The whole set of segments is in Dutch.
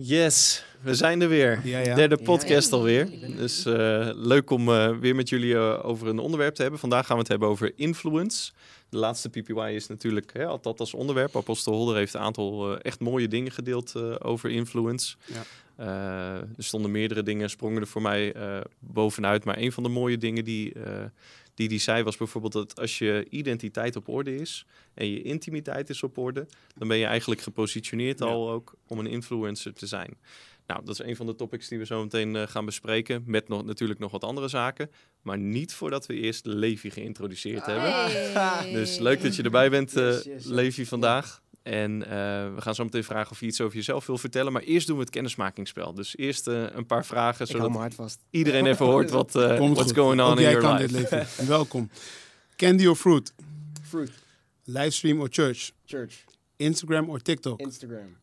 Yes, we zijn er weer. Ja, ja. Derde podcast Ja, alweer. er. Dus eh, leuk om eh, weer met jullie eh, over een onderwerp te hebben. Vandaag gaan we het hebben over influence. De laatste PPY is natuurlijk, hè, dat als onderwerp. Apostel Holder heeft een aantal eh, echt mooie dingen gedeeld eh, over influence. Ja. Eh, er stonden meerdere dingen, sprongen er voor mij eh, bovenuit. Maar een van de mooie dingen die, eh, die die zei was bijvoorbeeld dat als je identiteit op orde is en je intimiteit is op orde, dan ben je eigenlijk gepositioneerd Ja. al ook om een influencer te zijn. Nou, dat is een van de topics die we zo meteen eh, gaan bespreken. Met nog, natuurlijk nog wat andere zaken. Maar niet voordat we eerst Levi geïntroduceerd hebben. Hey. Dus leuk dat je erbij bent, eh Yes, yes, yes. Levi, vandaag. En eh, we gaan zo meteen vragen of je iets over jezelf wil vertellen. Maar eerst doen we het kennismakingsspel. Dus eerst eh, een paar vragen, zodat iedereen even hoort wat, eh, what's goed. going on Ook in jij your kan life. dit leven. Welkom. Candy or fruit? Fruit. Livestream or church? Church. Instagram or TikTok? Instagram.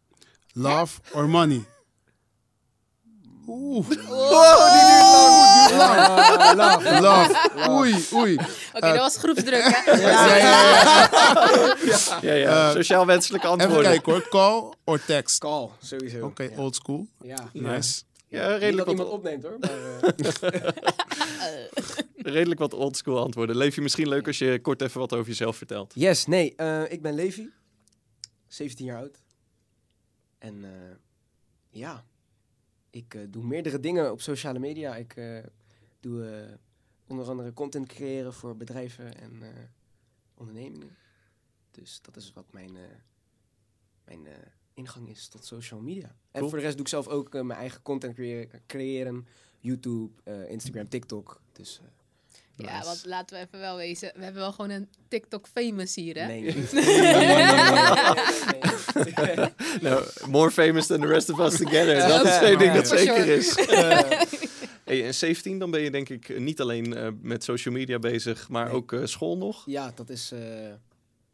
Love or money? Oeh. Ah, love. Love. Oei, oei. Oké, dat was groepsdruk, hè? Ja, ja, ja. Ja, ja. Eh, Sociaal wenselijke Even antwoorden. kijken hoor. Call or text? Call, sowieso. Oké, Ja. old school. Ja. Nice. Ja, Niet redelijk dat wat, iemand opneemt hoor. Maar, eh, redelijk wat oldschool antwoorden. Levi, misschien leuk als je kort even wat over jezelf vertelt. yes, nee. eh, ik ben Levi. 17 jaar oud. En eh, ja, ik eh, doe meerdere dingen op sociale media. Ik eh, doe eh, onder andere content creëren voor bedrijven en ondernemingen. Dus dat is wat mijn, mijn ingang is tot social media. En voor de rest doe ik zelf ook mijn eigen content creë- creëren. YouTube, Instagram, TikTok. Dus eh, Ja, Nice. want laten we even wel wezen. We hebben wel gewoon een TikTok-famous hier, hè? nee. Nou, more famous than the rest of us together. Ja, dat is één ding dat zeker sure. is. Hey, en 17, dan ben je denk ik niet alleen eh, met social media bezig, maar Nee. ook eh, school nog. Ja, dat is eh,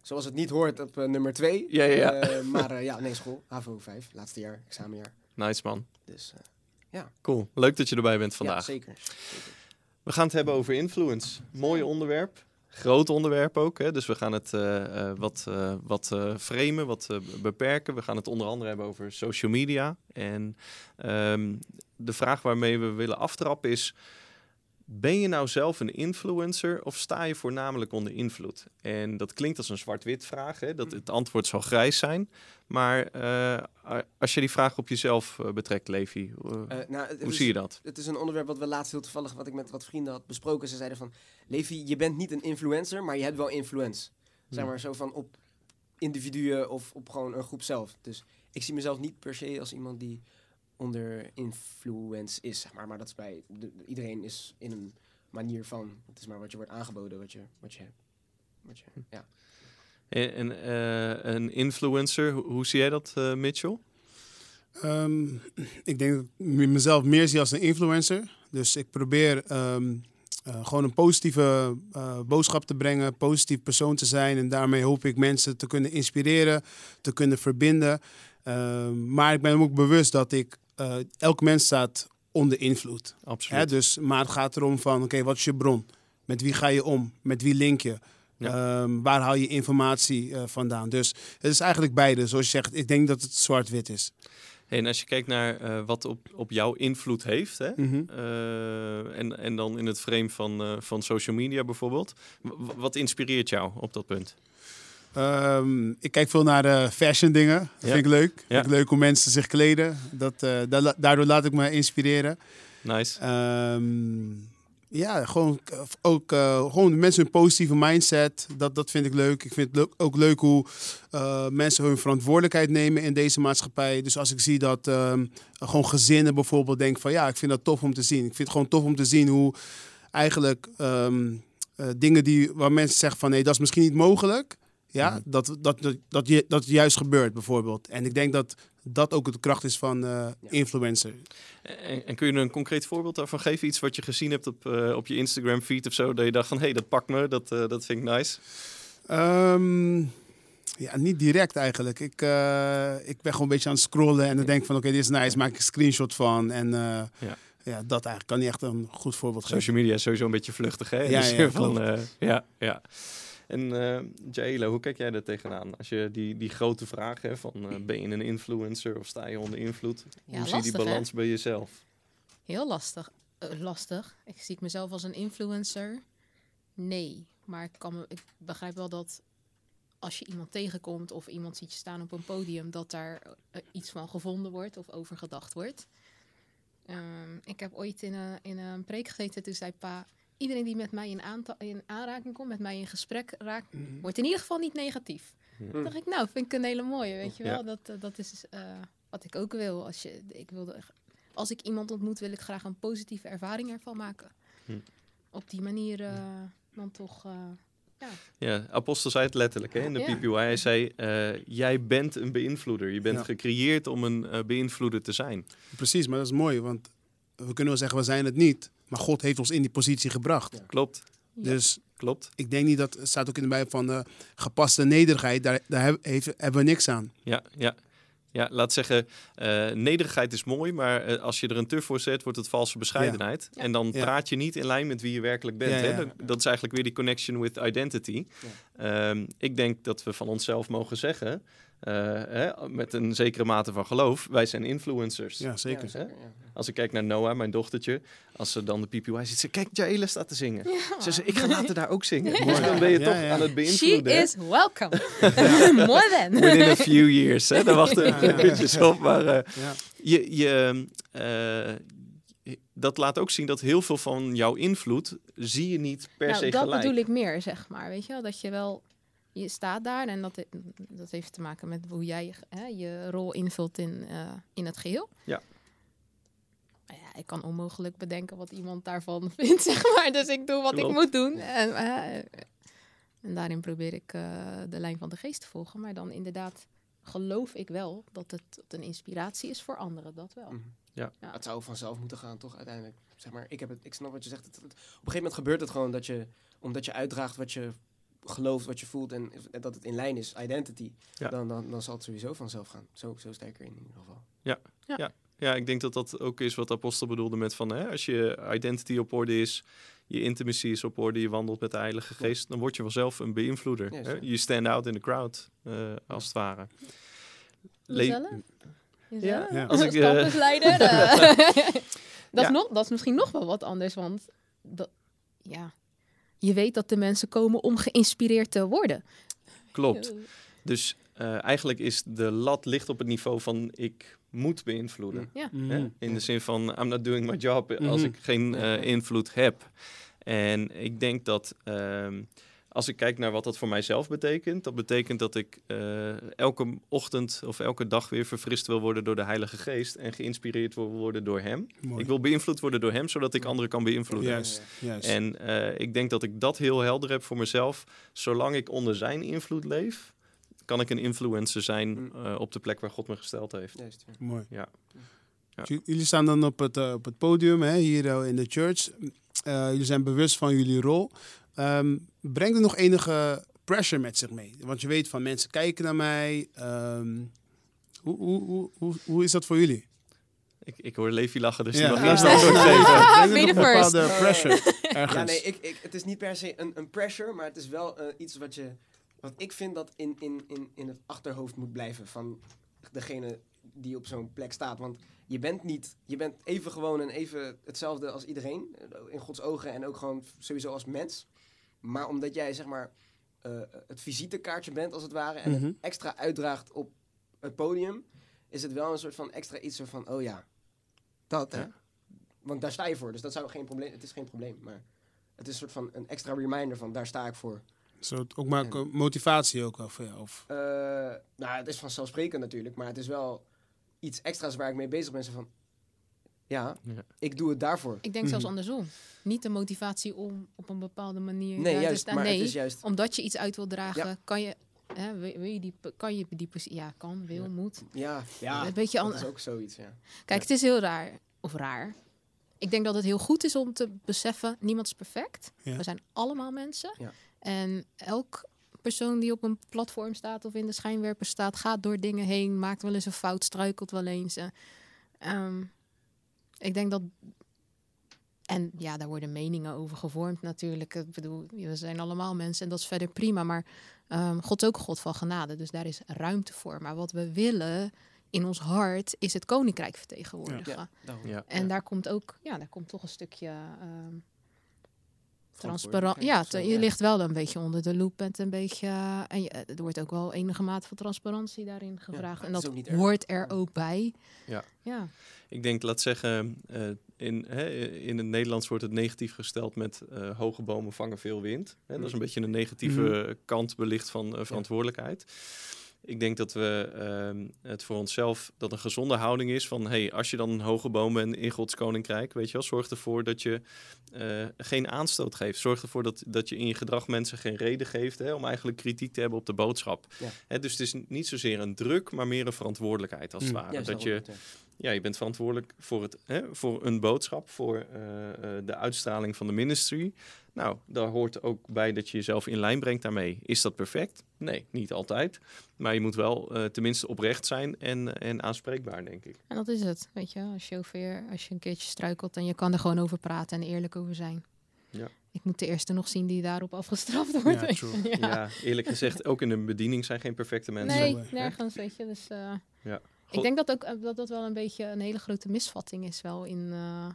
zoals het niet hoort op eh, nummer 2. Ja, ja, ja. maar eh, ja, nee, school. HAVO 5, laatste jaar, examenjaar. Nice man. Dus eh, Cool. Leuk dat je erbij bent ja, vandaag. zeker. zeker. We gaan het hebben over influence. Mooi onderwerp. Groot onderwerp ook. Hè? Dus we gaan het eh, eh, wat, eh, wat framen, wat beperken. We gaan het onder andere hebben over social media. En ehm, de vraag waarmee we willen aftrappen is... Ben je nou zelf een influencer of sta je voornamelijk onder invloed? En dat klinkt als een zwart-wit vraag. Hè? Dat het antwoord zal grijs zijn. Maar eh, als je die vraag op jezelf eh, betrekt, Levi, eh, Eh, nou, hoe is- zie je dat? Het is een onderwerp wat we laatst heel toevallig, wat ik met wat vrienden had besproken. Ze zeiden van, Levi, je bent niet een influencer, maar je hebt wel influence. Zeg Hmm. maar zo van op individuen of op gewoon een groep zelf. Dus ik zie mezelf niet per se als iemand die onder influence is, zeg maar. Maar dat is bij, de- iedereen is in een manier van, het is maar wat je wordt aangeboden, wat je, wat je hebt. Wat je, ja. En, en, eh, een influencer, hoe, zie jij dat, eh, Mitchell? Ehm, ik denk dat ik mezelf meer zie als een influencer. Dus ik probeer ehm, eh, gewoon een positieve eh, boodschap te brengen, positief persoon te zijn. En daarmee hoop ik mensen te kunnen inspireren, te kunnen verbinden. Ehm, maar ik ben ook bewust dat ik, eh elk mens staat onder invloed. Absoluut. Hè? Dus, maar het gaat erom van, oké, wat is je bron? Met wie ga je om? Met wie link je? Ja. Ehm, waar haal je informatie eh, vandaan? Dus het is eigenlijk beide. Zoals je zegt, ik denk dat het zwart-wit is. En als je kijkt naar eh, wat op, op jouw invloed heeft, hè? Mhm. en, en dan in het frame van, van social media bijvoorbeeld, w- wat inspireert jou op dat punt? Ehm, ik kijk veel naar de fashion dingen. Dat Ja. vind ik leuk. Ja. Vind ik leuk hoe mensen zich kleden. Dat, eh, da- daardoor laat ik me inspireren. Nice. Ehm, ja, gewoon ook eh, gewoon mensen hun positieve mindset. Dat, dat vind ik leuk. Ik vind het ook leuk hoe eh, mensen hun verantwoordelijkheid nemen in deze maatschappij. Dus als ik zie dat ehm, gewoon gezinnen bijvoorbeeld denken van ja, ik vind dat tof om te zien. Ik vind het gewoon tof om te zien hoe eigenlijk eh, dingen die waar mensen zeggen van nee, dat is misschien niet mogelijk. Ja, Mhm. dat, dat, dat, dat, je- dat juist gebeurt bijvoorbeeld. En ik denk dat dat ook de kracht is van eh, influencer. En, en kun je een concreet voorbeeld daarvan geven? Iets wat je gezien hebt op, eh, op je Instagram feed of zo, dat je dacht van hé, hey, dat pakt me, dat, eh, dat vind ik nice. Ehm, ja, niet direct eigenlijk. Ik, eh, ik ben gewoon een beetje aan het scrollen en dan denk ik van oké, dit is nice, maak ik een screenshot van. En eh, Ja. ja. dat eigenlijk kan niet echt een goed voorbeeld geven. Social media is sowieso een beetje vluchtig, hè? In Ja, de ja, zin van, eh, ja, ja. En Jaila, hoe kijk jij daar tegenaan? Als je die, die grote vraag hebt van eh, ben je een influencer of sta je onder invloed? Ja, hoe zie je die hè? balans bij jezelf? Heel lastig. Eh, lastig. Ik zie ik mezelf als een influencer. Nee. Maar ik, kan me, ik begrijp wel dat als je iemand tegenkomt of iemand ziet je staan op een podium, dat daar iets van gevonden wordt of over gedacht wordt. Ehm, ik heb ooit in een, in een preek gezeten, toen zei pa, iedereen die met mij in, in aanraking komt, met mij in gesprek raakt, wordt in ieder geval niet negatief. Toen dacht ik, nou, vind ik een hele mooie, weet je Ja. wel. Dat, eh, dat is eh, wat ik ook wil. Als, je, ik wilde, als ik iemand ontmoet, wil ik graag een positieve ervaring ervan maken. Hm. Op die manier eh, dan toch... eh, ja. Ja, Apostel zei het letterlijk hè, in de Ja. PPY. Hij zei, eh, jij bent een beïnvloeder. Je bent Ja. gecreëerd om een beïnvloeder te zijn. Precies, maar dat is mooi, want we kunnen wel zeggen we zijn het niet, maar God heeft ons in die positie gebracht. Ja. Klopt, Ja. Dus klopt. ik denk niet dat, het staat ook in de Bijbel van eh, gepaste nederigheid, daar, daar heeft, hebben we niks aan. Ja, ja. Ja, laat zeggen, eh, nederigheid is mooi, maar eh, als je er een tuf voor zet, wordt het valse bescheidenheid. Ja. En dan Ja. praat je niet in lijn met wie je werkelijk bent. Ja, Hè? ja. Dat, dat is eigenlijk weer die connection with identity. Ehm, ik denk dat we van onszelf mogen zeggen, hè, met een zekere mate van geloof, wij zijn influencers. Ja, zeker. Ja, zeker, ja. Als ik kijk naar Noah, mijn dochtertje, als ze dan de PPY ziet, ze kijk, Jaela staat te zingen. Ze zegt, ik ga later daar ook zingen. Dus dan ben je Ja, toch ja. aan het She beïnvloeden. hè? is welcome. More than. Within a few years. Hè? Daar wachten we Ja, ja. eventjes op. Maar eh, Ja. je, je, eh, dat laat ook zien dat heel veel van jouw invloed zie je niet per nou, se dat gelijk. bedoel ik meer, zeg maar. Weet je wel, dat je wel... Je staat daar en dat, dat heeft te maken met hoe jij hè, je rol invult in, eh, in het geheel. Ja. Ja, ik kan onmogelijk bedenken wat iemand daarvan vindt, zeg maar. Dus ik doe wat Klopt. ik moet doen. En, eh, en daarin probeer ik eh, de lijn van de geest te volgen. Maar dan inderdaad geloof ik wel dat het een inspiratie is voor anderen. Dat wel. Mhm. Ja. Ja. Het zou vanzelf moeten gaan, toch? Uiteindelijk. Zeg maar, ik, heb het, ik snap wat je zegt. Het, het- op een gegeven moment gebeurt het gewoon dat je, omdat je uitdraagt wat je gelooft, wat je voelt en, dat het in lijn is, identity, Ja. dan, dan, dan zal het sowieso vanzelf gaan. Zo, zo sterker in ieder geval. Ja, ik denk dat dat ook is wat Apostel bedoelde met van... Hè, als je identity op orde is, je intimacy is op orde... je wandelt met de Heilige Geest... dan word je vanzelf een beïnvloeder. Hè? ja. Je stand out in the crowd, eh, als het ware. Le- Jezelf? Jezelf? Ja. Als ik, eh, Campusleider. dat, Ja. is nog, dat is misschien nog wel wat anders, want dat, ja, je weet dat de mensen komen om geïnspireerd te worden. Klopt. Dus eh, eigenlijk is de lat ligt op het niveau van ik moet beïnvloeden. Ja. Mhm. Hè? In de zin van I'm not doing my job als Mhm. ik geen eh, invloed heb. En ik denk dat ehm, als ik kijk naar wat dat voor mijzelf betekent, dat betekent dat ik eh, elke ochtend of elke dag weer verfrist wil worden door de Heilige Geest en geïnspireerd wil worden door Hem. Mooi. Ik wil beïnvloed worden door Hem, zodat ik anderen kan beïnvloeden. Juist, juist. En eh, ik denk dat ik dat heel helder heb voor mezelf. Zolang ik onder zijn invloed leef, kan ik een influencer zijn Mm. eh, op de plek waar God me gesteld heeft. Juist, ja. Mooi. Ja. Ja. Jullie staan dan op het, op het podium hè, hier in de church. Eh, jullie zijn bewust van jullie rol. Ehm brengt er nog enige pressure met zich mee? Want je weet van mensen kijken naar mij. Ehm, hoe, hoe, hoe, hoe, hoe is dat voor jullie? Ik, ik hoor Levi lachen, dus Ja. die mag eerst Ja. antwoord Ja. geven. Er nog first. bepaalde pressure ergens? Ja, nee, ik, ik, het is niet per se een, een pressure, maar het is wel eh, iets wat, je, wat ik vind dat in, in, in, in het achterhoofd moet blijven van degene die op zo'n plek staat. Want je bent niet, je bent even gewoon en even hetzelfde als iedereen, eh, in Gods ogen en ook gewoon sowieso als mens. Maar omdat jij zeg maar eh, het visitekaartje bent als het ware en Mhm. het extra uitdraagt op het podium, is het wel een soort van extra iets van, oh ja, dat hè. Ja. Want daar sta je voor, dus dat zou geen probleem, het is geen probleem, maar het is een soort van een extra reminder van daar sta ik voor. Zo, ook maar motivatie ook wel voor jou? Of? Eh, nou, het is vanzelfsprekend natuurlijk, maar het is wel iets extra's waar ik mee bezig ben. Zo van, ja, Ja. ik doe het daarvoor. Ik denk zelfs Mhm. andersom. Niet de motivatie om op een bepaalde manier Nee, daar juist, te staan. maar Nee, het is juist... omdat je iets uit wil dragen, kan je, hè, wil, wil je die, kan je die ja, kan, wil, Ja. moet. Ja, ja Een beetje dat is ook zoiets, ja. Kijk, het is heel raar, of raar. Ik denk dat het heel goed is om te beseffen, niemand is perfect. Ja. We zijn allemaal mensen. Ja. En elk persoon die op een platform staat of in de schijnwerper staat, gaat door dingen heen, maakt wel eens een fout, struikelt wel eens. Ehm, ik denk dat En ja, daar worden meningen over gevormd natuurlijk. Ik bedoel, we zijn allemaal mensen en dat is verder prima. Maar ehm, God is ook God van genade, dus daar is ruimte voor. Maar wat we willen in ons hart is het koninkrijk vertegenwoordigen. Ja. En daar komt ook, ja, daar komt toch een stukje ehm transparant. Ja, je ja. ligt wel een beetje onder de loep met een beetje. eh, en je, er wordt ook wel enige mate van transparantie daarin gevraagd. en dat ook niet erg. hoort er ook bij. Ja. Ja. Ik denk, laat zeggen, eh, in, hè, in het Nederlands wordt het negatief gesteld met eh, hoge bomen vangen veel wind. Hè, dat is een beetje een negatieve kant belicht van eh, verantwoordelijkheid. Ik denk dat we ehm, het voor onszelf, dat een gezonde houding is van, hey, als je dan een hoge boom bent in Gods Koninkrijk, weet je wel, zorg ervoor dat je eh, geen aanstoot geeft. Zorg ervoor dat, dat je in je gedrag mensen geen reden geeft hè, om eigenlijk kritiek te hebben op de boodschap. Ja. Hè, dus het is niet zozeer een druk, maar meer een verantwoordelijkheid als het Mm. ware. Dat je, ja. ja, je bent verantwoordelijk voor, het, hè, voor een boodschap, voor eh, eh, de uitstraling van de ministry. Nou, daar hoort ook bij dat je jezelf in lijn brengt daarmee. Is dat perfect? Nee, niet altijd. Maar je moet wel eh, tenminste oprecht zijn en, en aanspreekbaar, denk ik. En dat is het. Weet je, als chauffeur, als je een keertje struikelt en je kan er gewoon over praten en eerlijk over zijn. Ja. Ik moet de eerste nog zien die daarop afgestraft wordt. Ja. Ja. Ja, eerlijk gezegd, ook in de bediening zijn geen perfecte mensen. Nee, nergens, weet je. Dus eh, Ja. ik denk dat ook eh, dat dat wel een beetje een hele grote misvatting is wel in eh,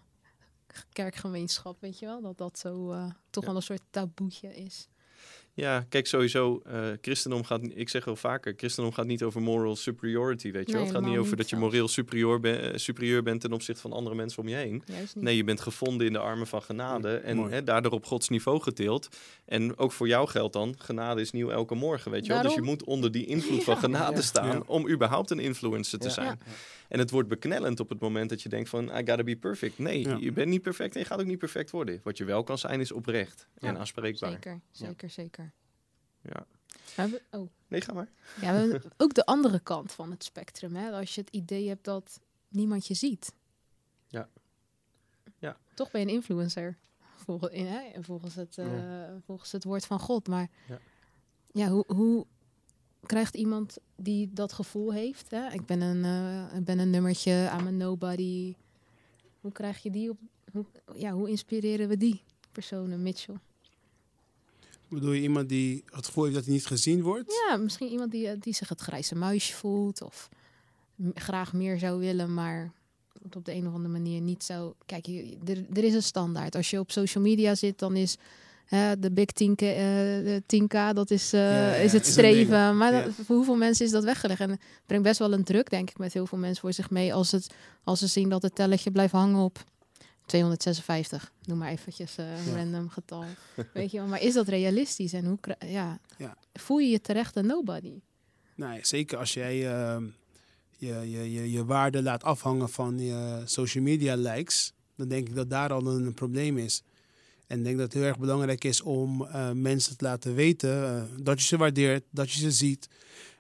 kerkgemeenschap, weet je wel. Dat dat zo eh, toch Ja. wel een soort taboetje is. Ja, kijk, sowieso, eh christendom gaat, ik zeg wel vaker, christendom gaat niet over moral superiority, weet je wel. Het gaat niet over niet dat je moreel superieur, ben- eh, superieur bent ten opzichte van andere mensen om je heen. Nee, je bent gevonden in de armen van genade en hè, daardoor op Gods niveau getild. En ook voor jou geldt dan, genade is nieuw elke morgen, weet je wel. Dus je moet onder die invloed van genade Ja. staan Ja. om überhaupt een influencer te Ja. zijn. En het wordt beknellend op het moment dat je denkt van, I gotta be perfect. Nee, Ja. je bent niet perfect en je gaat ook niet perfect worden. Wat je wel kan zijn is oprecht en aanspreekbaar. Zeker, zeker, zeker. Ja. We oh. Nee, ga maar. Ja, we ook de andere kant van het spectrum. Hè? Als je het idee hebt dat niemand je ziet. Ja. Ja. Toch ben je een influencer. Volgens, in, hè? Volgens, het, eh, volgens het woord van God. Maar Ja. ja, hoe, hoe krijgt iemand die dat gevoel heeft? Hè? Ik, ben een, eh, ik ben een nummertje, I'm a nobody. Hoe krijg je die op... Hoe, ja, hoe inspireren we die personen, Mitchell? Bedoel je iemand die het gevoel heeft dat hij niet gezien wordt? Ja, misschien iemand die, eh, die zich het grijze muisje voelt of graag meer zou willen, maar het op de een of andere manier niet zou. Kijk, er, er is een standaard. Als je op social media zit, dan is de big 10K, eh, de 10K dat is, eh, Ja, is het is een streven. maar dat- voor hoeveel mensen is dat weggelegd? En het brengt best wel een druk, denk ik, met heel veel mensen voor zich mee als, het, als ze zien dat het telletje blijft hangen op 256. Noem maar eventjes een Ja. random getal. Weet je wel, maar is dat realistisch? En hoe ja, Ja. voel je je terecht een nobody? Nee, zeker als jij ehm, je, je, je, je waarde laat afhangen van je social media likes, dan denk ik dat daar al een, probleem is. En ik denk dat het heel erg belangrijk is om eh, mensen te laten weten eh, dat je ze waardeert, dat je ze ziet,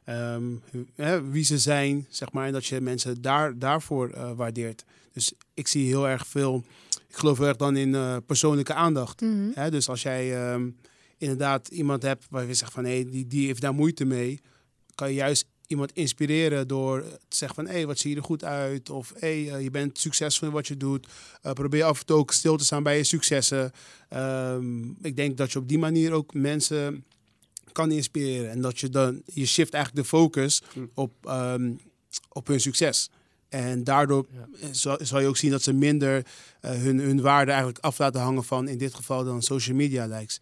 ehm, hè, wie ze zijn, zeg maar, en dat je mensen daar, daarvoor eh, waardeert. Dus ik zie heel erg veel, ik geloof heel erg dan in persoonlijke aandacht. Hè, dus als jij ehm, inderdaad iemand hebt waar je zegt van hé, die, die heeft daar moeite mee, kan je juist iemand inspireren door te zeggen van hé, wat zie je er goed uit? Of hé, eh, je bent succesvol in wat je doet. Eh, probeer af en toe ook stil te staan bij je successen. Ehm, ik denk dat je op die manier ook mensen kan inspireren. En dat je dan, je shift eigenlijk de focus Hm. op, ehm, op hun succes. En daardoor Ja. zal, zal je ook zien dat ze minder eh, hun, hun waarde eigenlijk af laten hangen van in dit geval dan social media likes.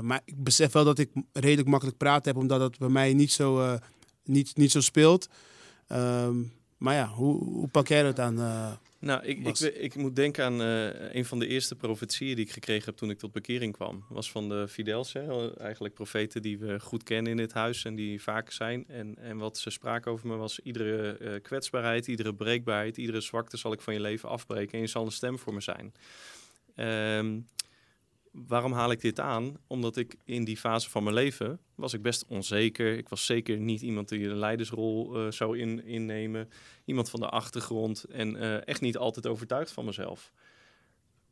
Maar ik besef wel dat ik redelijk makkelijk praten heb, omdat dat bij mij niet zo, niet, niet zo speelt. Ehm, maar ja, hoe, hoe pak jij dat aan? eh? Nou, ik, ik, ik moet denken aan eh, een van de eerste profetieën die ik gekregen heb toen ik tot bekering kwam. Was van de Fidels, hè, eigenlijk profeten die we goed kennen in dit huis en die vaak zijn. En, en wat ze spraken over me was iedere eh, kwetsbaarheid, iedere breekbaarheid, iedere zwakte zal ik van je leven afbreken en je zal een stem voor me zijn. Ehm, waarom haal ik dit aan? Omdat ik in die fase van mijn leven was ik best onzeker. Ik was zeker niet iemand die een leidersrol eh, zou in, innemen. Iemand van de achtergrond en eh, echt niet altijd overtuigd van mezelf.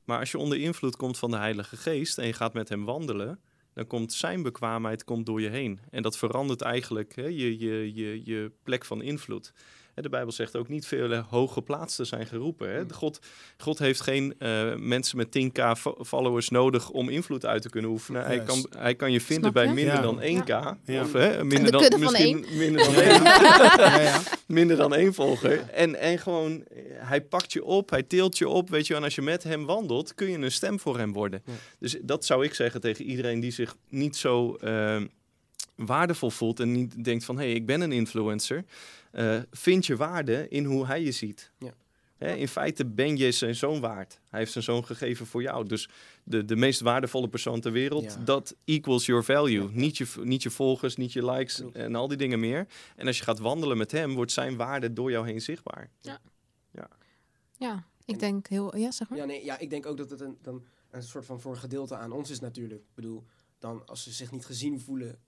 Maar als je onder invloed komt van de Heilige Geest en je gaat met hem wandelen, dan komt zijn bekwaamheid komt door je heen. En dat verandert eigenlijk hè, je, je, je, je plek van invloed. Hè, de Bijbel zegt ook niet veel hooggeplaatsten zijn geroepen. Hè. God, God heeft geen eh, mensen met 10k fo- followers nodig om invloed uit te kunnen oefenen. Hij kan, hij kan je vinden bij minder Ja. dan 1k. Ja. Of hè, minder de dan, misschien minder dan één Ja, ja. minder dan één volger. En, en gewoon, eh, hij pakt je op, hij teelt je op, weet je wel. En als je met hem wandelt, kun je een stem voor hem worden. Ja. Dus dat zou ik zeggen tegen iedereen die zich niet zo eh, waardevol voelt en niet denkt van, hé, hey, ik ben een influencer. Eh, vind je waarde in hoe hij je ziet. Ja. Hè, in feite ben je zijn zoon waard. Hij heeft zijn zoon gegeven voor jou. Dus de, de meest waardevolle persoon ter wereld, Ja. dat equals your value. Ja. Niet, je, niet je volgers, niet je likes Klopt. en al die dingen meer. En als je gaat wandelen met hem, wordt zijn waarde door jou heen zichtbaar. Ja, ik denk heel... Ja, zeg maar. Ja, nee, ja, ik denk ook dat het een, dan een soort van voor een gedeelte aan ons is natuurlijk. Ik bedoel, dan als ze zich niet gezien voelen,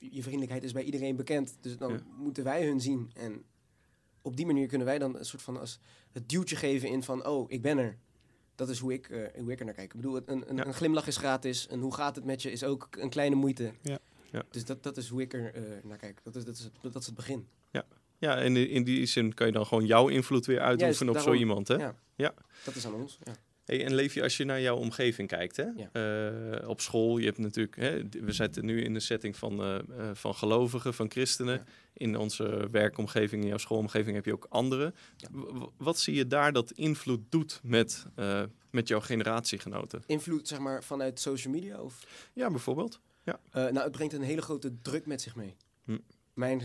je vriendelijkheid is bij iedereen bekend. Dus dan Ja. moeten wij hun zien. En op die manier kunnen wij dan een soort van als het duwtje geven in van, oh, ik ben er. Dat is hoe ik, eh, hoe ik er naar kijk. Ik bedoel, een, een, Ja. een glimlach is gratis. En hoe gaat het met je is ook een kleine moeite. Ja. Ja. Dus dat, dat is hoe ik er eh, naar kijk. Dat is, dat, is het, dat is het begin. Ja, en in, in die zin kan je dan gewoon jouw invloed weer uitoefenen Juist, op zo iemand. Hè? Ja. Ja. Dat is aan ons. Ja. Hey, en leef je als je naar jouw omgeving kijkt, hè? Ja. Eh, op school, je hebt natuurlijk, hè, we zitten nu in de setting van, eh, eh, van gelovigen, van christenen. Ja. In onze werkomgeving, in jouw schoolomgeving heb je ook anderen. Ja. Wat zie je daar dat invloed doet met, met jouw generatiegenoten? Invloed, zeg maar, vanuit social media of Ja, bijvoorbeeld. Eh, nou, het brengt een hele grote druk met zich mee. Hm. Mijn,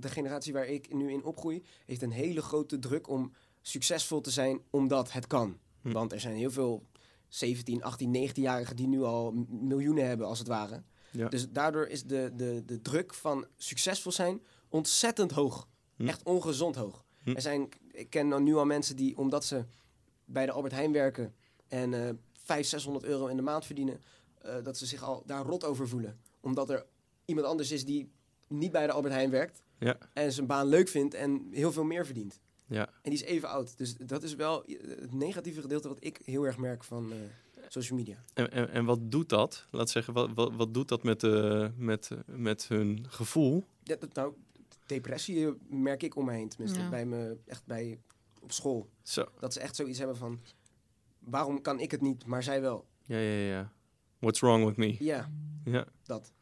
de generatie waar ik nu in opgroei, heeft een hele grote druk om succesvol te zijn, omdat het kan. Hm. Want er zijn heel veel 17, 18, 19-jarigen die nu al miljoenen hebben, als het ware. Ja. Dus daardoor is de, de, de druk van succesvol zijn ontzettend hoog. Hm. Echt ongezond hoog. Hm. Er zijn, ik ken nu al mensen die, omdat ze bij de Albert Heijn werken en eh 500, 600 euro in de maand verdienen, eh, dat ze zich al daar rot over voelen. Omdat er iemand anders is die niet bij de Albert Heijn werkt Ja. en zijn baan leuk vindt en heel veel meer verdient. Ja. En die is even oud. Dus dat is wel eh, het negatieve gedeelte wat ik heel erg merk van eh, social media. En, en, en wat doet dat? Laat zeggen, wat, wat, wat doet dat met, eh, met, met hun gevoel? Ja, dat, nou, depressie merk ik om me heen. Tenminste, Ja. bij me, echt bij, op school. Zo, Dat ze echt zoiets hebben van, waarom kan ik het niet, maar zij wel. ja, ja, ja. What's wrong with me? Ja, Ja. dat.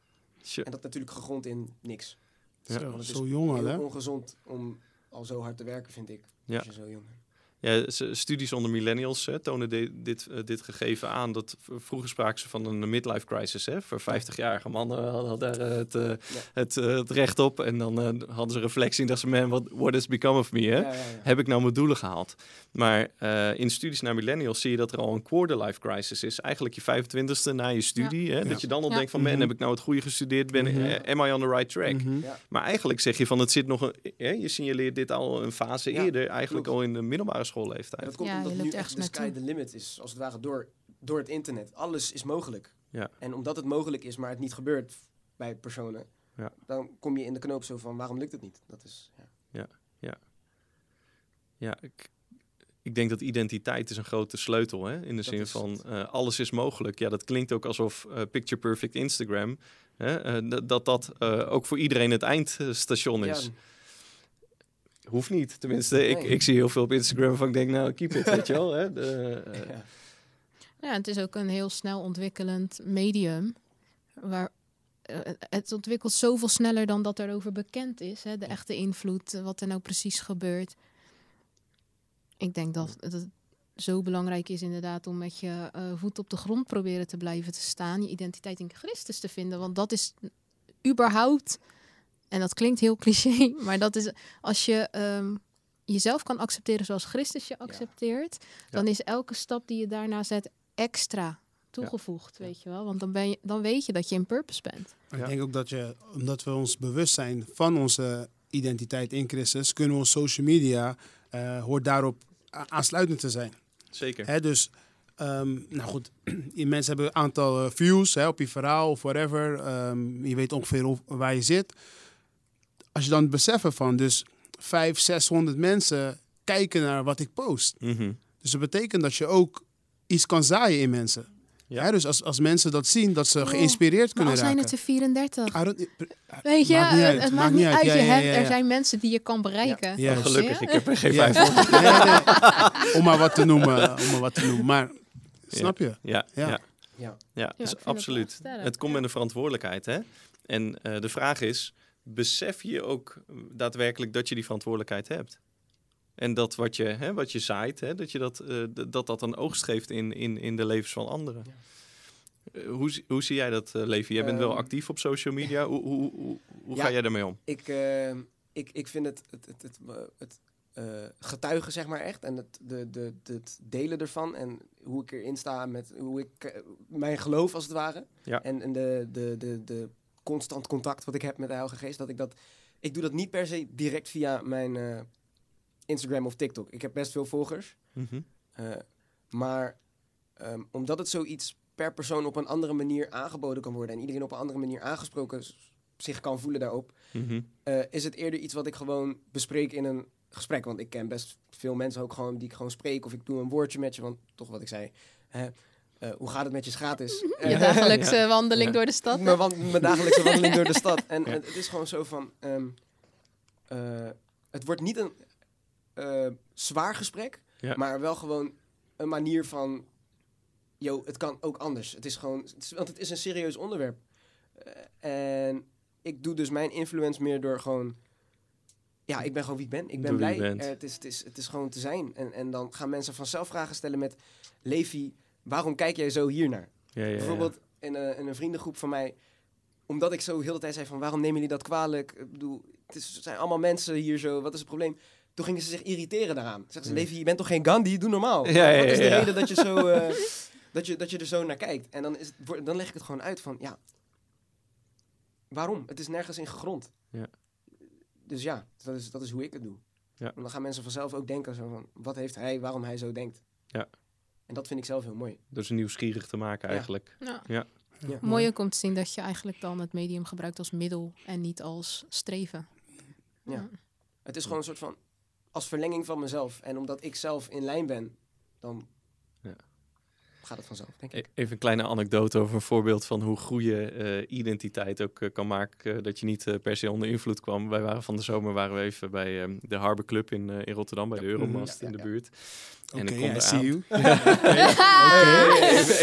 En dat natuurlijk gegrond in niks. Ja. Zo, het is zo jong al, heel hè? ongezond om al zo hard te werken, vind ik. Ja. Als je zo jong bent. Ja, studies onder millennials hè, tonen de- dit, eh, dit gegeven aan. Dat vroeger spraken ze van een midlife crisis. Hè? Voor 50-jarige mannen hadden daar eh, het, eh, het, eh, het recht op. En dan eh, hadden ze reflectie en dachten ze, man, what, what has become of me? Hè? Ja, ja, ja. Heb ik nou mijn doelen gehaald? Maar eh, in studies naar millennials zie je dat er al een quarter-life crisis is. Eigenlijk je 25ste na je studie. Hè? Ja. Dat je dan al Ja. denkt van, man, Mhm. heb ik nou het goede gestudeerd? Ben, Mhm. am I on the right track? Mhm. Ja. Maar eigenlijk zeg je van, het zit nog een... Hè? Je signaleert dit al een fase Ja, eerder. Eigenlijk klopt. al in de middelbare En schoolleeftijd. dat komt Ja, je omdat nu echt de sky the limit is, als het ware, door, door het internet. Alles is mogelijk. Ja. En omdat het mogelijk is, maar het niet gebeurt bij personen, Ja. dan kom je in de knoop zo van, waarom lukt het niet? Dat is, ja. Ja, ik, ik denk dat identiteit is een grote sleutel. Hè? In de Dat zin van eh, alles is mogelijk. Ja, dat klinkt ook alsof eh, picture perfect Instagram. Hè? eh, dat dat, dat eh, ook voor iedereen het eindstation is. Ja, Hoeft niet. Tenminste, ik, Nee. ik zie heel veel op Instagram waarvan ik denk, nou, keep it, weet je wel. Hè? De, eh, ja. Ja, het is ook een heel snel ontwikkelend medium. Waar, eh, het ontwikkelt zoveel sneller dan dat erover bekend is. Hè? De echte invloed, eh, wat er nou precies gebeurt. Ik denk dat, dat het zo belangrijk is inderdaad om met je eh, voet op de grond proberen te blijven te staan. Je identiteit in Christus te vinden. Want dat is überhaupt, en dat klinkt heel cliché, maar dat is als je ehm, jezelf kan accepteren zoals Christus je accepteert, dan is elke stap die je daarna zet extra toegevoegd, weet je wel. Want dan, ben je, dan weet je dat je in purpose bent. Ja. Ik denk ook dat je, omdat we ons bewust zijn van onze identiteit in Christus, kunnen we ons social media, eh, hoort daarop aansluitend te zijn. zeker. Hè, dus, ehm, nou goed, mensen hebben een aantal eh, views hè, op je verhaal of whatever. Ehm, je weet ongeveer waar je zit. Als je dan beseffen van, dus 500, 600 mensen kijken naar wat ik post. Mhm. Dus dat betekent dat je ook iets kan zaaien in mensen. Ja. Dus als, als mensen dat zien, dat ze Oh, geïnspireerd Maar kunnen al zijn raken. het er 34. I don't- Weet je, Maakt niet uit, het maakt niet uit. Ja, je ja, hebt, ja, Er zijn mensen die je kan bereiken. Ja, Oh, gelukkig, Ja? ik heb er geen Ja. vijf voor. Nee, nee. Om maar wat te noemen. Om maar wat te noemen. Maar snap je? Ja, ja. Ja. ja. Ja. ja, ik dus vind het wel absoluut. Het komt met een verantwoordelijkheid. Hè? En eh, de vraag is, besef je ook daadwerkelijk dat je die verantwoordelijkheid hebt? En dat wat je, hè, wat je zaait, hè, dat, je dat, eh, dat dat een oogst geeft in, in, in de levens van anderen. Eh, hoe, zie- hoe zie jij dat, eh Levi? Jij bent wel Ehm, actief op social media. Hoe, hoe, hoe, hoe Ja. ga jij daarmee om? Ik, eh, ik, ik vind het, het, het, het, het getuigen, zeg maar echt. En het, de, de, het delen ervan. En hoe ik erin sta met hoe ik mijn geloof, als het ware. Ja. En, en de, de, de, de constant contact wat ik heb met de Heilige Geest. Dat ik dat. Ik doe dat niet per se direct via mijn eh, Instagram of TikTok. Ik heb best veel volgers. Mhm. Eh, maar ehm, omdat het zoiets per persoon op een andere manier aangeboden kan worden en iedereen op een andere manier aangesproken zich kan voelen daarop, Mhm. eh, is het eerder iets wat ik gewoon bespreek in een gesprek. Want ik ken best veel mensen ook gewoon die ik gewoon spreek of ik doe een woordje met je, want toch wat ik zei. Hè, eh, hoe gaat het met je gratis? Je Eh, dagelijkse wandeling Ja. door de stad. mijn, wan- mijn dagelijkse wandeling door de stad. En Ja. het, is gewoon zo van... ehm, eh, het wordt niet een eh, zwaar gesprek, Ja. maar wel gewoon een manier van... Yo, het kan ook anders. Het is gewoon... het is- want het is een serieus onderwerp. Eh, en ik doe dus mijn influence meer door gewoon... Ja, ik ben gewoon wie ik ben. Ik ben Doe blij. het, is, het, is, het is gewoon te zijn. En, en dan gaan mensen vanzelf vragen stellen met... Levi, waarom kijk jij zo hiernaar? Ja, ja, ja. Bijvoorbeeld in, een- in een vriendengroep van mij, omdat ik zo heel de tijd zei van waarom nemen jullie dat kwalijk? Ik bedoel, het, is, het zijn allemaal mensen hier zo, wat is het probleem? Toen gingen ze zich irriteren daaraan. Zeggen ze. Levi, je bent toch geen Gandhi? Doe normaal. Ja, wat is de reden dat je, zo, eh, dat, je, dat je er zo naar kijkt? En dan, is het, dan leg ik het gewoon uit van, ja, waarom? Het is nergens in gegrond. Ja. Dus ja, dat is, dat is hoe ik het doe. Ja. En dan gaan mensen vanzelf ook denken zo van, wat heeft hij, waarom hij zo denkt? Ja. En dat vind ik zelf heel mooi. Dus nieuwsgierig te maken eigenlijk. Ja. Ja. Ja. Mooi ook om te zien dat je eigenlijk dan het medium gebruikt als middel en niet als streven. Ja. Het is gewoon een soort van als verlenging van mezelf. En omdat ik zelf in lijn ben, dan. Gaat het vanzelf, denk E- ik. Even een kleine anekdote over een voorbeeld van hoe goede eh, identiteit ook eh, kan maken. eh, dat je niet per se onder invloed kwam. Wij waren van de zomer waren we even bij ehm, de Harbor Club in, eh, in Rotterdam, bij de Euromast Ja, in de buurt. Oké, en ik I kom see you.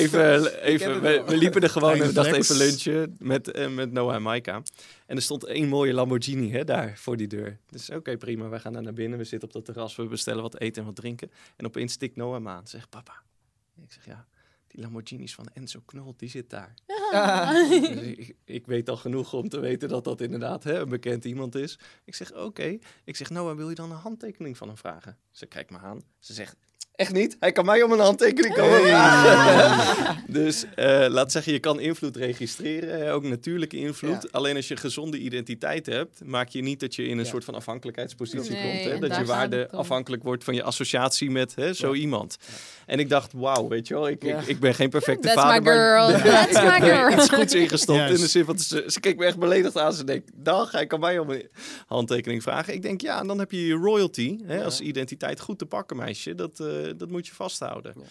even, even, we, liepen er gewoon en we dachten even lunchen met, met Noah en Maika. En er stond één mooie Lamborghini hè, daar voor die deur. Dus oké, prima, we gaan daar naar binnen. We zitten op dat terras, we bestellen wat eten en wat drinken. En opeens stikt Noah me aan. Zegt papa. Ik zeg ja, die Lamborghinis van Enzo Knol, die zit daar. Dus ik, ik weet al genoeg om te weten dat dat inderdaad hè, een bekend iemand is. Ik zeg, oké. Ik zeg, Noah, wil je dan een handtekening van hem vragen? Ze kijkt me aan. Ze zegt, echt niet? Hij kan mij om een handtekening komen dus eh, laat zeggen, je kan invloed registreren. Ook natuurlijke invloed. Ja. Alleen als je gezonde identiteit hebt, maak je niet dat je in een Ja. soort van afhankelijkheidspositie Nee, komt. Hè? Dat je waarde afhankelijk wordt van je associatie met hè, zo iemand. En ik dacht, wauw, weet je wel, ik, ik, ik ben geen perfecte That's vader. my girl. maar- That's my girl. iets goeds ingestopt. In de zin van, ze, ze keek me echt beledigd aan. Ze denkt, dag, hij kan mij om een handtekening vragen. Ik denk, ja, en dan heb je je royalty hè, als identiteit goed te pakken, meisje. Dat, eh, dat moet je vasthouden. Ja.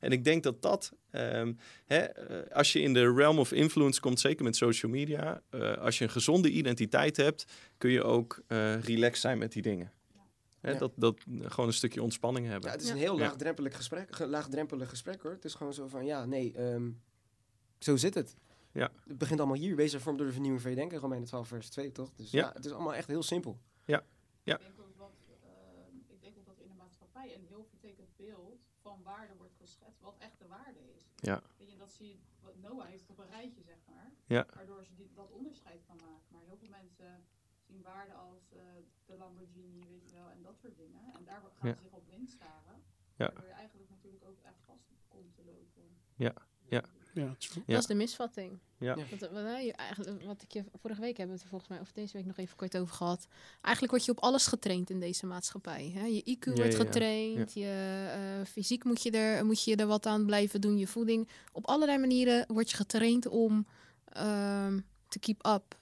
En ik denk dat dat, ehm, hè, eh, als je in de realm of influence komt, zeker met social media, eh, als je een gezonde identiteit hebt, kun je ook eh relaxed zijn met die dingen. Hè, Ja. dat, dat gewoon een stukje ontspanning hebben. Ja, het is Ja. een heel Ja. laagdrempelig gesprek, ge- laagdrempelig gesprek hoor. Het is gewoon zo van, ja, nee, ehm, zo zit het. Ja. Het begint allemaal hier. Wees vorm door de vernieuwing van je denken. Romeinen 12 vers 2, toch? Dus ja. Ja. het is allemaal echt heel simpel. Ik denk ook, wat, ehm, ik denk ook dat er in de maatschappij een heel vertekend beeld van waarde wordt geschetst, wat echt de waarde is. Ja. Weet je, dat zie je, wat Noah heeft op een rijtje, zeg maar. Ja. Waardoor ze die, dat onderscheid kan maken. Maar heel veel mensen zien waarde als eh, de Lamborghini, weet je wel, en dat soort dingen. En daar gaan Ja. ze zich op blind staren. Ja. Waardoor je eigenlijk natuurlijk ook echt vast komt te lopen. Ja, ja. Ja, true. Ja. Dat is de misvatting. Ja. Ja. Wat, wat, je eigenlijk, wat ik je vorige week hebben we het volgens mij, of deze week nog even kort over gehad. Eigenlijk word je op alles getraind in deze maatschappij. Hè? Je IQ Ja, wordt ja, ja. getraind, je eh, fysiek moet je, er, moet je er wat aan blijven doen, je voeding. Op allerlei manieren word je getraind om ehm, te keep up.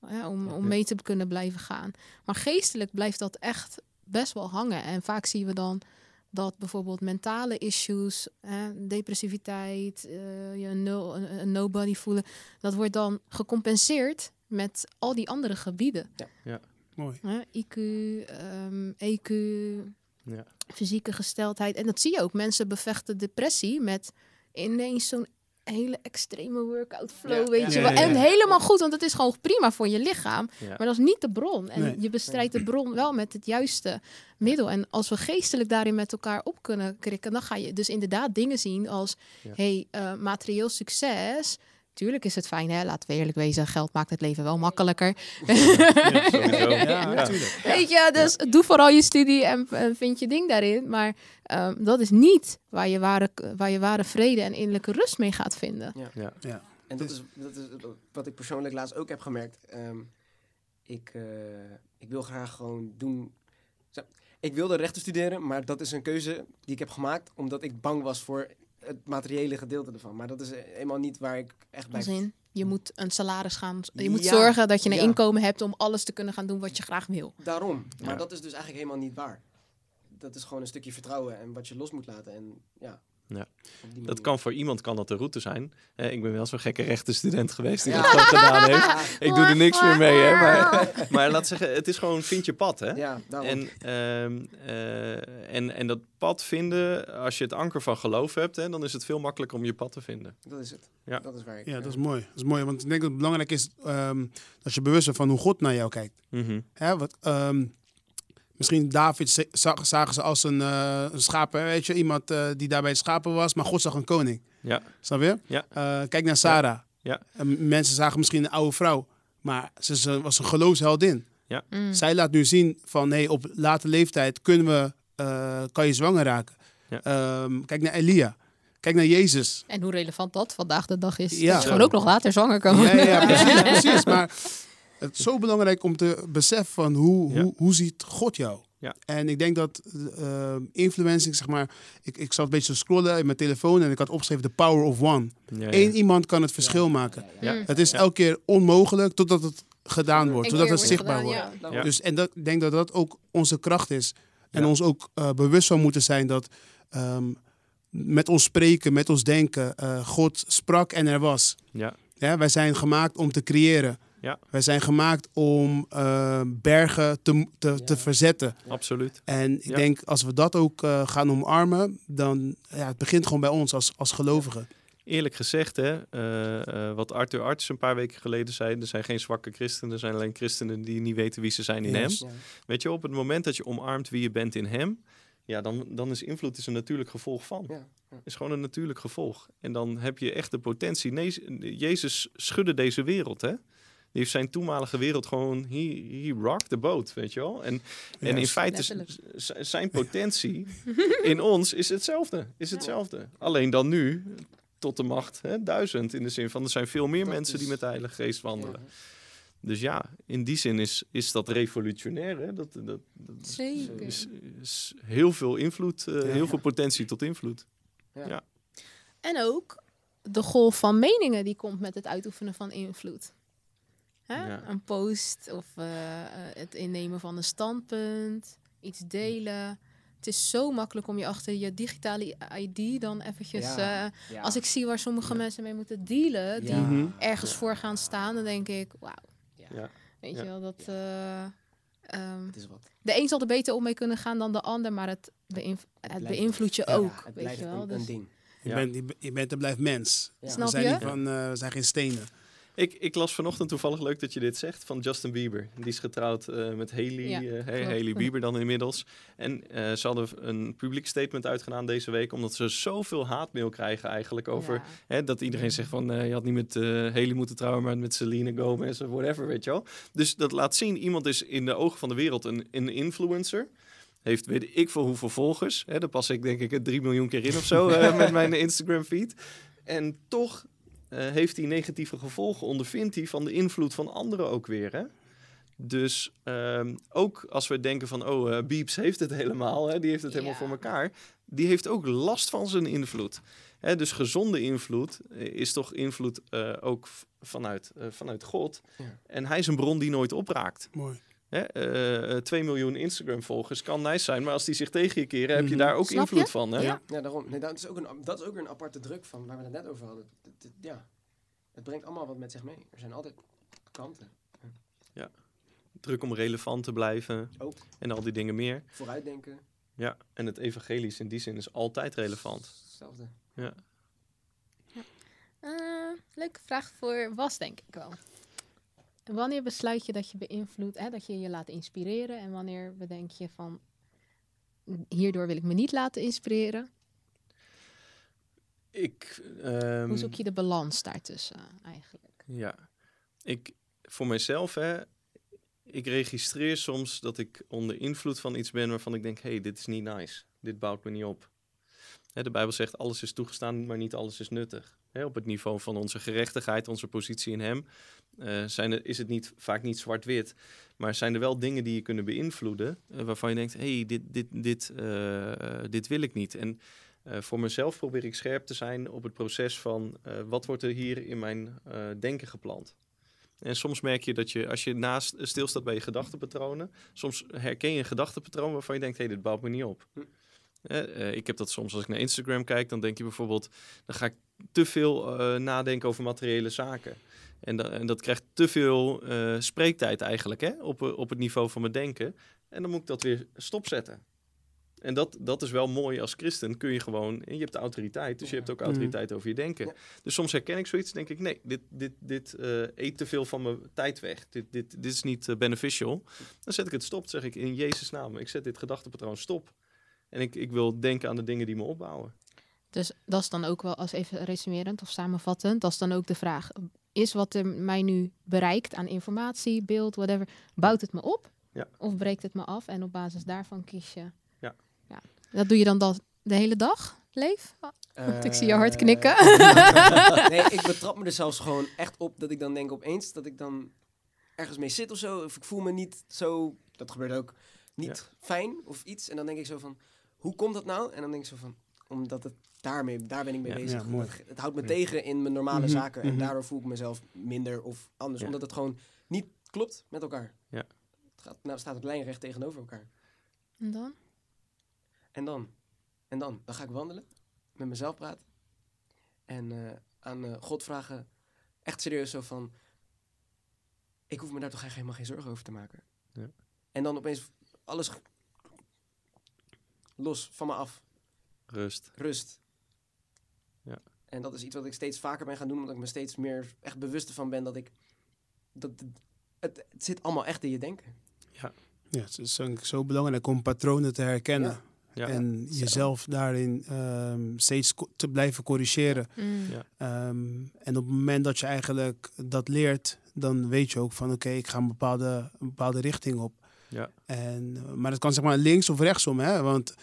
Om, Ja, om ja. mee te kunnen blijven gaan. Maar geestelijk blijft dat echt best wel hangen. En vaak zien we dan dat bijvoorbeeld mentale issues, hè, depressiviteit, eh, je no, een, nobody voelen, dat wordt dan gecompenseerd met al die andere gebieden. Mooi. Hè? IQ, ehm, EQ, Ja. fysieke gesteldheid. En dat zie je ook. Mensen bevechten depressie met ineens zo'n hele extreme workout flow, Ja, weet ja. je Ja, wel. ja, En helemaal goed, want het is gewoon prima voor je lichaam. Ja. Maar dat is niet de bron. En Nee. je bestrijdt de bron wel met het juiste middel. En als we geestelijk daarin met elkaar op kunnen krikken, dan ga je dus inderdaad dingen zien als, Ja. hey, eh, materieel succes. Tuurlijk is het fijn, hè? Laten we eerlijk wezen. Geld maakt het leven wel makkelijker. Ja. Ja. Weet je, dus doe vooral je studie en, en vind je ding daarin. Maar ehm, dat is niet waar je, ware, waar je ware vrede en innerlijke rust mee gaat vinden. Ja. Ja. En dat is, dat is wat ik persoonlijk laatst ook heb gemerkt. Ehm, ik, eh, ik wil graag gewoon doen. Ik wilde rechten studeren, maar dat is een keuze die ik heb gemaakt omdat ik bang was voor het materiële gedeelte ervan. Maar dat is eenmaal niet waar ik echt bij. In, je moet een salaris gaan. Je moet Ja, zorgen dat je een ja. inkomen hebt om alles te kunnen gaan doen wat je graag wil. Daarom. Maar Ja. dat is dus eigenlijk helemaal niet waar. Dat is gewoon een stukje vertrouwen en wat je los moet laten. En ja. Ja. Dat kan voor iemand kan dat de route zijn. Hè, ik ben wel zo'n gekke rechtenstudent geweest die Ja. dat gedaan heeft. Ik doe er niks meer mee, hè. Maar, maar laat zeggen, het is gewoon vind je pad, hè. ja. En, ehm, eh, en, en dat pad vinden, als je het anker van geloof hebt, hè, dan is het veel makkelijker om je pad te vinden. dat is het. Ja. Dat is waar ik... Ja, eh, dat is mooi. Dat is mooi, want ik denk dat het belangrijk is ehm, dat je bewust bent van hoe God naar jou kijkt. Mhm. Hè, wat, ehm, misschien David za- zag, zagen ze als een, een schapen, weet je, iemand eh, die daar bij het schapen was, maar God zag een koning. Ja. Snap je? Ja. Eh, kijk naar Sarah. Ja. En mensen zagen misschien een oude vrouw, maar ze, ze was een geloofsheldin. Mm. Zij laat nu zien van, hey, op late leeftijd kunnen we, eh, kan je zwanger raken. Ja. Ehm, kijk naar Elia. Kijk naar Jezus. En hoe relevant dat vandaag de dag is. Ja. Dat je gewoon ook nog later zwanger kan Ja, worden. ja, ja, precies, precies. Maar het is zo belangrijk om te beseffen van hoe, Ja. hoe, hoe ziet God jou? Ja. En ik denk dat eh influencing, zeg maar, ik, ik zat een beetje te scrollen in mijn telefoon en ik had opgeschreven The Power of One. Ja, ja. Eén iemand kan het verschil maken. Ja. Het is Ja. elke keer onmogelijk totdat het gedaan wordt, totdat het zichtbaar gedaan, wordt. ja. Ja. Dus, en dat, ik denk dat dat ook onze kracht is. En Ja. ons ook eh, bewust van moeten zijn dat ehm, met ons spreken, met ons denken, eh, God sprak en er was. Ja. Ja, wij zijn gemaakt om te creëren. Ja. Wij zijn gemaakt om eh, bergen te, te, te Ja. verzetten. absoluut. En ik Ja. denk als we dat ook eh, gaan omarmen, dan ja, het begint gewoon bij ons als, als gelovigen. Eerlijk gezegd, hè, eh, eh, wat Arthur Arts een paar weken geleden zei, er zijn geen zwakke christenen, er zijn alleen christenen die niet weten wie ze zijn in Yes. hem. Ja. Weet je, op het moment dat je omarmt wie je bent in hem, ja, dan, dan is invloed is een natuurlijk gevolg van. Ja, ja. is gewoon een natuurlijk gevolg. En dan heb je echt de potentie. Nee, Jezus schudde deze wereld, hè? Die heeft zijn toenmalige wereld gewoon, he, he rocked the boat, weet je wel? En, en in feite, zijn potentie in ons is hetzelfde. Is hetzelfde. Alleen dan nu tot de macht hè, duizend. In de zin van, er zijn veel meer Dat mensen die met de Heilige Geest wandelen. Ja. Dus ja, in die zin is, is dat revolutionair. Hè? Dat, dat, dat Zeker. is, is heel veel invloed, eh, Ja. heel veel potentie tot invloed. En ook de golf van meningen die komt met het uitoefenen van invloed. Hè? Ja. Een post of eh, eh, het innemen van een standpunt, iets delen. Het is zo makkelijk om je achter je digitale ID dan eventjes... Ja. eh, Ja. als ik zie waar sommige mensen mee moeten dealen, die Ja. Mhm. ergens voor gaan staan, dan denk ik, wauw. Ja. Weet Ja. je wel, dat... eh, ehm, Het is wat. de een zal er beter om mee kunnen gaan dan de ander, maar het, beïnv- het beïnvloedt je Ja, ook. het weet blijft je wel. een, Dus, een ding. Je, Ja. bent, je, bent en blijft mens. Ja. We Snap zijn, je? niet van, eh, we zijn geen stenen. Ik, ik las vanochtend toevallig leuk dat je dit zegt van Justin Bieber. Die is getrouwd eh, met Haley, Ja, eh. Haley Bieber dan inmiddels. En eh, ze hadden een publiek statement uitgedaan deze week, omdat ze zoveel haatmail krijgen eigenlijk over ja. hè, dat iedereen zegt van je had niet met Haley moeten trouwen, maar met Selena Gomez of whatever, weet je wel. Dus dat laat zien, iemand is in de ogen van de wereld een, een influencer. Heeft weet ik veel hoeveel volgers. Hè, daar pas ik denk ik 3 miljoen keer in of zo met mijn Instagram feed. En toch heeft hij negatieve gevolgen, ondervindt hij van de invloed van anderen ook weer. Hè? Dus ehm, ook als we denken van, oh, eh Beeps heeft het helemaal, hè, die heeft het helemaal Ja. voor elkaar. Die heeft ook last van zijn invloed. Hè, dus gezonde invloed eh, is toch invloed eh, ook vanuit, eh, vanuit God. Ja. En hij is een bron die nooit opraakt. Mooi. Hè, eh, eh, 2 miljoen Instagram-volgers kan nice zijn, maar als die zich tegen je keren, heb je Mhm. daar ook Snap invloed je? van. Hè? Ja. Ja, daarom. Nee, dat, is ook een, dat is ook een aparte druk van waar we het net over hadden. Ja, het brengt allemaal wat met zich mee. Er zijn altijd kanten. Druk om relevant te blijven Ook en al die dingen meer. vooruitdenken, Ja, en het evangelisch in die zin is altijd relevant. hetzelfde. Eh, leuke vraag voor was, denk ik wel. Wanneer besluit je dat je beïnvloedt, hè, dat je je laat inspireren? En wanneer bedenk je van, hierdoor wil ik me niet laten inspireren? Ik, ehm, Hoe zoek je de balans daartussen eh, eigenlijk? Ja, ik voor mezelf, hè, ik registreer soms dat ik onder invloed van iets ben waarvan ik denk, hé, hey, dit is niet nice. Dit bouwt me niet op. Hè, de Bijbel zegt, alles is toegestaan, maar niet alles is nuttig. Op het niveau van onze gerechtigheid, onze positie in Hem, eh, zijn er, is het niet, vaak niet zwart-wit. Maar zijn er wel dingen die je kunnen beïnvloeden, eh, waarvan je denkt, hé, hey, dit, dit, dit, eh, dit wil ik niet. En voor mezelf probeer ik scherp te zijn op het proces van wat wordt er hier in mijn denken geplant. En soms merk je dat je, als je naast stilstaat bij je gedachtenpatronen, soms herken je een gedachtenpatroon waarvan je denkt, hé, hey, dit bouwt me niet op. Hm. Eh, ik heb dat soms als ik naar Instagram kijk, dan denk je bijvoorbeeld, dan ga ik te veel eh, nadenken over materiële zaken. En, da- en dat krijgt te veel eh, spreektijd eigenlijk hè, op, op het niveau van mijn denken. En dan moet ik dat weer stopzetten. En dat, dat is wel mooi als christen. Kun je gewoon, en je hebt de autoriteit, dus je hebt ook autoriteit over je denken. Dus soms herken ik zoiets, denk ik, nee, dit, dit, dit eet te veel van mijn tijd weg. Dit, dit, dit is niet beneficial. Dan zet ik het stop, zeg ik in Jezus' naam. Ik zet dit gedachtepatroon stop. En ik, ik wil denken aan de dingen die me opbouwen. Dus dat is dan ook wel, als even resumerend of samenvattend, dat is dan ook de vraag. Is wat er mij nu bereikt aan informatie, beeld, whatever, bouwt het me op? Ja. Of breekt het me af? En op basis daarvan kies je. Ja. ja. Dat doe je dan dat de hele dag, Leef? Want ik zie je hard Eh, knikken. nee, ik betrap me er zelfs gewoon echt op dat ik dan denk opeens dat ik dan ergens mee zit of zo. Of ik voel me niet zo, dat gebeurt ook, niet fijn of iets. En dan denk ik zo van, hoe komt dat nou? En dan denk ik zo van, omdat het daarmee, daar ben ik mee Ja. bezig. Ja, mooi. Het, het houdt me Ja. tegen in mijn normale Mhm, zaken. En mhm. daardoor voel ik mezelf minder of anders. Ja. Omdat het gewoon niet klopt met elkaar. Ja. Het gaat, nou staat het lijnrecht tegenover elkaar. En dan? En dan? En dan? Dan ga ik wandelen, met mezelf praten. En eh, aan eh, God vragen, echt serieus zo van... Ik hoef me daar toch echt helemaal geen zorgen over te maken. Ja. En dan opeens alles los van me af. Rust. Rust. Ja. En dat is iets wat ik steeds vaker ben gaan doen, omdat ik me steeds meer echt bewust ervan ben dat ik... Dat, het, zit allemaal echt in je denken. Ja, het is zo belangrijk om patronen te herkennen. Ja. Ja. En jezelf daarin ehm, steeds te blijven corrigeren. Mm. Ja. Ehm, en op het moment dat je eigenlijk dat leert, dan weet je ook van oké, ik ga een bepaalde, een bepaalde richting op. Ja. En, eh, maar dat kan zeg maar links of rechtsom. Hè? Want,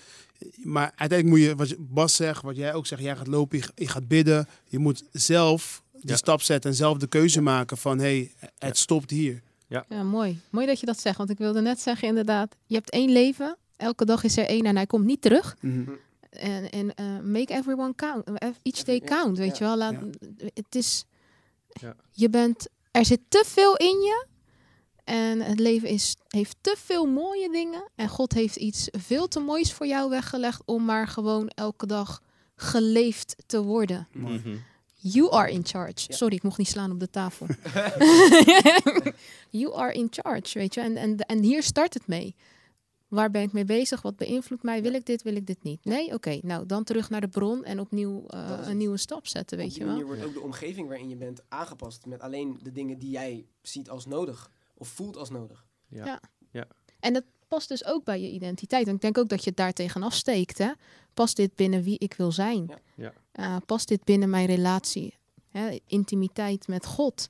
maar uiteindelijk moet je, wat je- Bas zegt, wat jij ook zegt, jij gaat lopen, je, je gaat bidden. Je moet zelf de Ja. stap zetten en zelf de keuze maken van hé, hey, het Ja. stopt hier. Ja, mooi. Mooi dat je dat zegt. Want ik wilde net zeggen, inderdaad, je hebt één leven. Elke dag is er één en hij komt niet terug. Mhm. En, en eh, make everyone count. Eh, Each day ja, count, weet ja, je wel. Laat, ja. Het is... Ja. Je bent... Er zit te veel in je. En het leven is, heeft te veel mooie dingen. En God heeft iets veel te moois voor jou weggelegd... om maar gewoon elke dag geleefd te worden. Mhm. You are in charge. Ja. Sorry, ik mocht niet slaan op de tafel. you are in charge, weet je. En, en, en hier start het mee. Waar ben ik mee bezig? Wat beïnvloedt mij? Wil ik dit? Wil ik dit niet? Nee? Oké, nou dan terug naar de bron en opnieuw eh, een nieuwe stap zetten, weet je wel. manier wordt ook de omgeving waarin je bent aangepast met alleen de dingen die jij ziet als nodig of voelt als nodig. Ja. Ja. En dat past dus ook bij je identiteit. En ik denk ook dat je het daar tegenaf steekt. Hè? Past dit binnen wie ik wil zijn? Ja. Ja. Eh, past dit binnen mijn relatie? Hè? Intimiteit met God.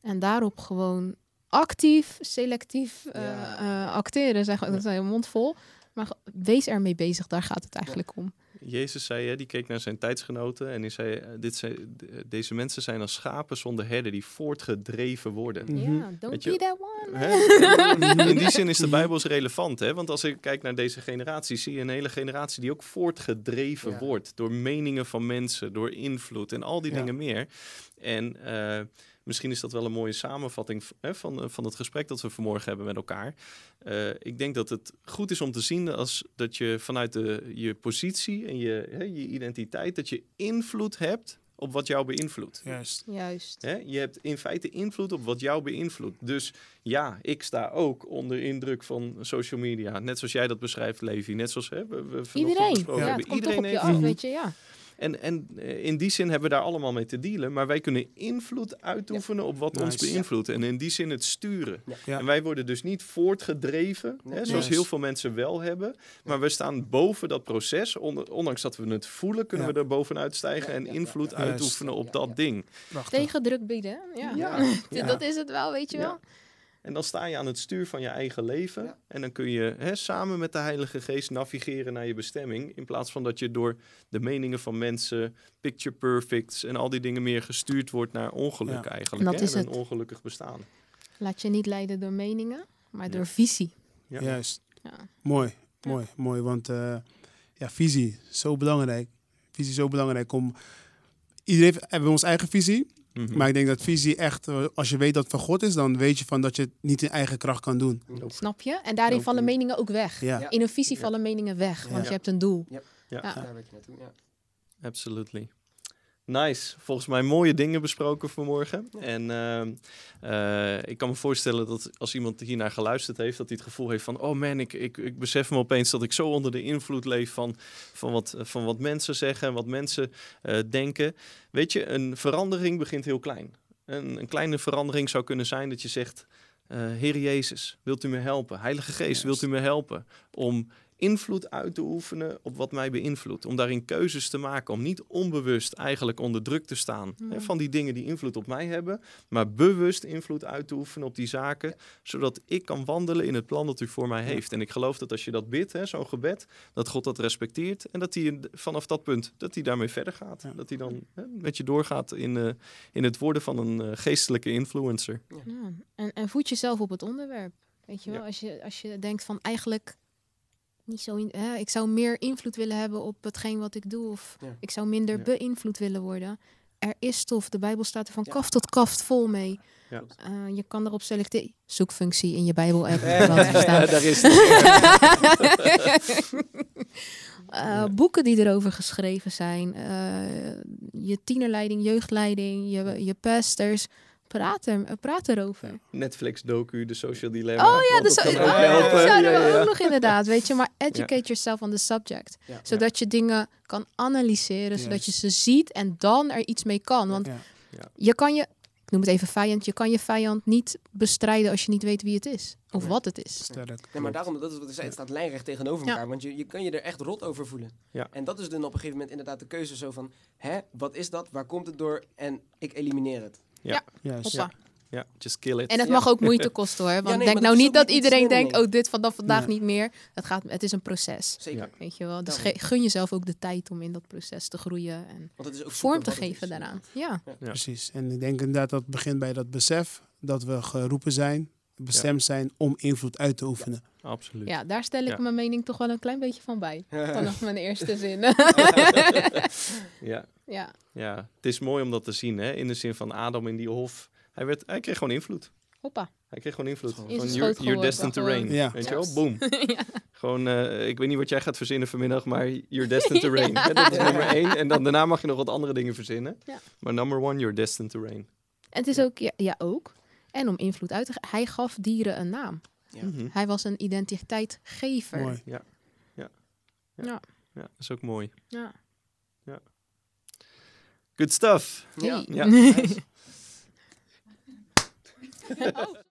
En daarop gewoon actief, selectief eh, Ja. eh, acteren. Zeg, dat is een mond vol. Maar wees ermee bezig, daar gaat het eigenlijk om. Jezus zei, hè, die keek naar zijn tijdsgenoten en die zei, eh, dit zijn, d- deze mensen zijn als schapen zonder herder die voortgedreven worden. Mhm. Ja, don't Weet je- be that one. hè, in die zin is de Bijbel is relevant. Hè? Want als ik kijk naar deze generatie, zie je een hele generatie die ook voortgedreven Ja. wordt door meningen van mensen, door invloed en al die Ja. dingen meer. En eh, misschien is dat wel een mooie samenvatting hè, van, eh, van het gesprek dat we vanmorgen hebben met elkaar. Eh, ik denk dat het goed is om te zien als dat je vanuit de, je positie en je, hè, je identiteit, dat je invloed hebt op wat jou beïnvloedt. Juist. Juist. Hè? Je hebt in feite invloed op wat jou beïnvloedt. Dus ja, ik sta ook onder indruk van social media. Net zoals jij dat beschrijft, Levi. Net zoals hè, we, we vanochtend Iedereen. besproken Ja, het hebben. komt toch op Iedereen je heeft af, weet je, ja. En, en eh, in die zin hebben we daar allemaal mee te dealen. Maar wij kunnen invloed uitoefenen op wat ons beïnvloedt. En in die zin het sturen. Ja. En wij worden dus niet voortgedreven, hè, zoals Yes. heel veel mensen wel hebben. Maar we staan boven dat proces. Ondanks dat we het voelen, kunnen Ja. we er bovenuit stijgen Ja, en ja, invloed ja, ja. uitoefenen op Ja, dat ja. ding. Prachtig. Tegen druk bieden, ja. Ja. Ja. Dat is het wel, weet je Ja. wel. En dan sta je aan het stuur van je eigen leven. Ja. En dan kun je hè, samen met de Heilige Geest navigeren naar je bestemming. In plaats van dat je door de meningen van mensen, picture perfects en al die dingen meer gestuurd wordt naar ongeluk Ja. eigenlijk. Dat hè, is en een het. ongelukkig bestaan. Laat je niet leiden door meningen, maar Ja. door visie. Ja. Juist. Ja. Mooi, mooi, mooi. Want eh, ja, visie, zo belangrijk. Visie is zo belangrijk om... Iedereen heeft, hebben ons eigen visie. Mhm. Maar ik denk dat visie echt, eh, als je weet dat het van God is, dan weet je van dat je het niet in eigen kracht kan doen. Nope. Snap je? En daarin vallen meningen ook weg. Ja, Ja. In een visie Ja. vallen meningen weg, want Ja. je hebt een doel. Ja. Ja. Daar weet je naartoe, ja. Absolutely. Nice. Volgens mij mooie dingen besproken vanmorgen. Ja. En ehm, eh, ik kan me voorstellen dat als iemand hiernaar geluisterd heeft, dat hij het gevoel heeft van, oh man, ik, ik, ik besef me opeens dat ik zo onder de invloed leef van, van, wat, van wat mensen zeggen en wat mensen eh, denken. Weet je, een verandering begint heel klein. Een, een kleine verandering zou kunnen zijn dat je zegt, eh Heer Jezus, wilt u me helpen? Heilige Geest, wilt u me helpen om invloed uit te oefenen op wat mij beïnvloedt. Om daarin keuzes te maken. Om niet onbewust eigenlijk onder druk te staan hè, Ja. van die dingen die invloed op mij hebben. Maar bewust invloed uit te oefenen op die zaken. Zodat ik kan wandelen in het plan dat u voor mij heeft. En ik geloof dat als je dat bidt, zo'n gebed, dat God dat respecteert. En dat hij vanaf dat punt, dat hij daarmee verder gaat. Ja. Dat hij dan hè, met je doorgaat in, eh, in het worden van een eh, geestelijke influencer. Ja. En, en voed jezelf op het onderwerp. Weet je wel, als, je, als je denkt van eigenlijk niet zo, in, hè, ik zou meer invloed willen hebben op hetgeen wat ik doe, of Ja. ik zou minder Ja. beïnvloed willen worden. Er is stof. De Bijbel staat er van Ja. kaft tot kaft vol mee. Ja. Eh, je kan erop selecteren. Zoekfunctie in je Bijbel-app. daar is Eh, boeken die erover geschreven zijn. eh, je tienerleiding, jeugdleiding, je, je pastors. Praat, er, praat erover. Netflix docu, de social dilemma. Oh ja, dat oh, dat helpen. zouden Ja, we ja, ja. ook nog inderdaad, weet je. Maar educate yourself on the subject. Ja. Zodat je dingen kan analyseren, zodat je ze ziet en dan er iets mee kan. Want Ja. je kan je, ik noem het even vijand, je kan je vijand niet bestrijden als je niet weet wie het is. Of wat het is. sterk. Nee, maar daarom, dat is wat ik zei, het staat lijnrecht tegenover Ja. elkaar. Want je, je kan je er echt rot over voelen. Ja. En dat is dan op een gegeven moment inderdaad de keuze zo van... Hè, wat is dat? Waar komt het door? En ik elimineer het. Juist. Hoppa. Ja, just kill it. En het Ja. mag ook moeite kosten hoor. Want nee, denk nou niet dat iedereen denkt, oh dit vanaf vandaag niet meer. Het, gaat, het is een proces. Zeker. Ja. Weet je wel. Dus gun jezelf ook de tijd om in dat proces te groeien en Want het is ook vorm te geven daaraan. Ja. Ja. Precies. En ik denk inderdaad dat het begint bij dat besef dat we geroepen zijn, bestemd zijn om invloed uit te oefenen. Absoluut. ja, daar stel ik Ja. mijn mening toch wel een klein beetje van bij. Vanaf mijn eerste zin. Ja. ja. Ja, het is mooi om dat te zien, hè? in de zin van Adam in die hof. Hij, werd, hij kreeg gewoon invloed. Hoppa. Hij kreeg gewoon invloed. Zijn you're, destined to reign. Ja. Weet je wel? Boom. Gewoon, eh, ik weet niet wat jij gaat verzinnen vanmiddag, maar you're destined to reign. Dat is nummer één. En dan daarna mag je nog wat andere dingen verzinnen. Ja. Maar number one, you're destined to reign. En het is ook, ja, ja ook. En om invloed uit te gaan. Hij gaf dieren een naam. Ja. Mhm. Hij was een identiteitgever. Mooi. Ja, dat is ook mooi. Ja. Good stuff. Ja. Hey. Ja. Nice.